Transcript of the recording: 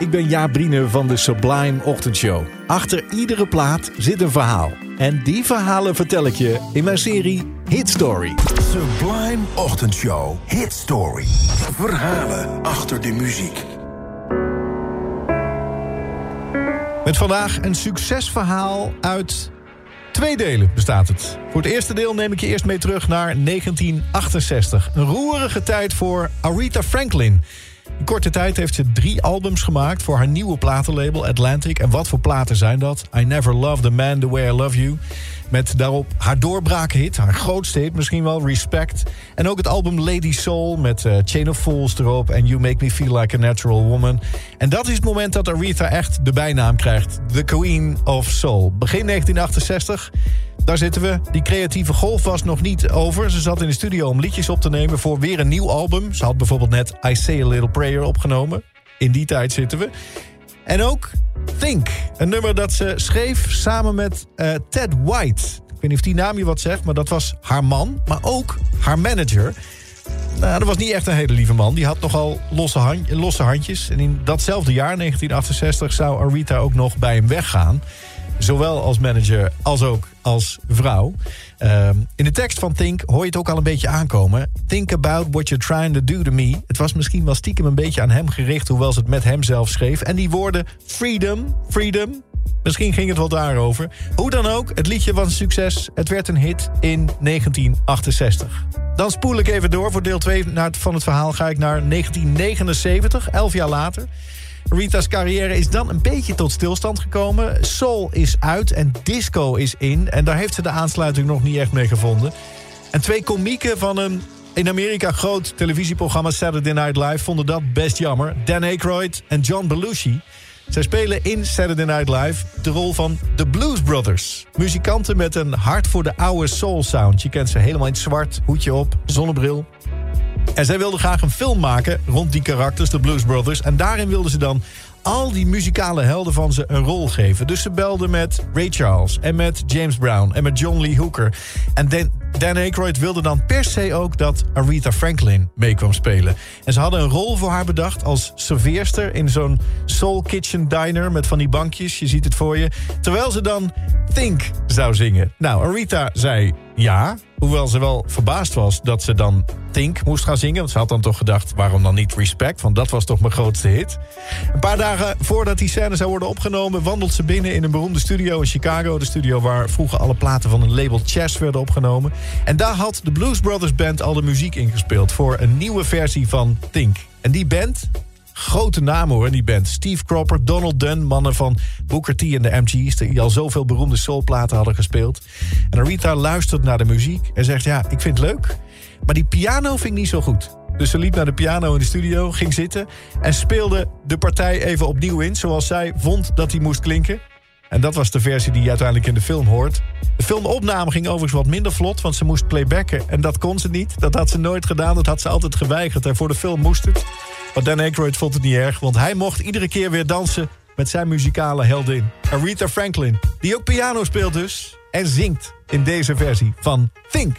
ik ben Jaap van de Sublime Ochtendshow. Achter iedere plaat zit een verhaal. En die verhalen vertel ik je in mijn serie Hit Story. Sublime Ochtendshow Hit Story. Verhalen achter de muziek. Met vandaag een succesverhaal uit twee delen bestaat het. Voor het eerste deel neem ik je eerst mee terug naar 1968. Een roerige tijd voor Aretha Franklin... In korte tijd heeft ze drie albums gemaakt voor haar nieuwe platenlabel Atlantic. En wat voor platen zijn dat? I Never Loved a Man The Way I Love You. Met daarop haar doorbraakhit, haar grootste hit misschien wel, Respect. En ook het album Lady Soul met uh, Chain of Fools erop... en You Make Me Feel Like a Natural Woman. En dat is het moment dat Aretha echt de bijnaam krijgt. The Queen of Soul. Begin 1968 daar zitten we. Die creatieve golf was nog niet over. Ze zat in de studio om liedjes op te nemen voor weer een nieuw album. Ze had bijvoorbeeld net I Say a Little Prayer opgenomen. In die tijd zitten we. En ook Think. Een nummer dat ze schreef samen met uh, Ted White. Ik weet niet of die naam je wat zegt, maar dat was haar man. Maar ook haar manager. Nou, dat was niet echt een hele lieve man. Die had nogal losse, losse handjes. En in datzelfde jaar, 1968, zou Arita ook nog bij hem weggaan. Zowel als manager als ook als vrouw. Ehm, in de tekst van Think hoor je het ook al een beetje aankomen. Think about what you're trying to do to me. Het was misschien wel stiekem een beetje aan hem gericht... hoewel ze het met hem zelf schreef. En die woorden freedom, freedom... Misschien ging het wel daarover. Hoe dan ook, het liedje was een succes. Het werd een hit in 1968. Dan spoel ik even door. Voor deel 2 van het verhaal ga ik naar 1979, 11 jaar later. Rita's carrière is dan een beetje tot stilstand gekomen. Soul is uit en disco is in. En daar heeft ze de aansluiting nog niet echt mee gevonden. En twee komieken van een in Amerika groot televisieprogramma Saturday Night Live... vonden dat best jammer. Dan Aykroyd en John Belushi. Zij spelen in Saturday Night Live de rol van de Blues Brothers. Muzikanten met een hart voor de oude soul sound. Je kent ze helemaal in het zwart, hoedje op, zonnebril. En zij wilden graag een film maken rond die karakters, de Blues Brothers. En daarin wilden ze dan al die muzikale helden van ze een rol geven. Dus ze belden met Ray Charles en met James Brown en met John Lee Hooker. En Dan, Dan Aykroyd wilde dan per se ook dat Aretha Franklin mee kwam spelen. En ze hadden een rol voor haar bedacht als serveerster... in zo'n soul kitchen diner met van die bankjes. Je ziet het voor je. Terwijl ze dan Think zou zingen. Nou, Aretha zei ja, hoewel ze wel verbaasd was dat ze dan Think moest gaan zingen. Want ze had dan toch gedacht, waarom dan niet Respect? Want dat was toch mijn grootste hit. Een paar dagen voordat die scène zou worden opgenomen... wandelt ze binnen in een beroemde studio in Chicago. De studio waar vroeger alle platen van een label Chess werden opgenomen. En daar had de Blues Brothers Band al de muziek ingespeeld... voor een nieuwe versie van Think. En die band, grote namen hoor die band. Steve Cropper, Donald Dunn, mannen van Booker T en de MG's... die al zoveel beroemde soulplaten hadden gespeeld. En Arita luistert naar de muziek en zegt... ja, ik vind het leuk, maar die piano vind ik niet zo goed. Dus ze liep naar de piano in de studio, ging zitten... en speelde de partij even opnieuw in... zoals zij vond dat die moest klinken. En dat was de versie die je uiteindelijk in de film hoort. De filmopname ging overigens wat minder vlot, want ze moest playbacken. En dat kon ze niet. Dat had ze nooit gedaan. Dat had ze altijd geweigerd. En voor de film moest het. Maar Dan Aykroyd vond het niet erg, want hij mocht iedere keer weer dansen met zijn muzikale heldin. Aretha Franklin, die ook piano speelt dus en zingt in deze versie van Think.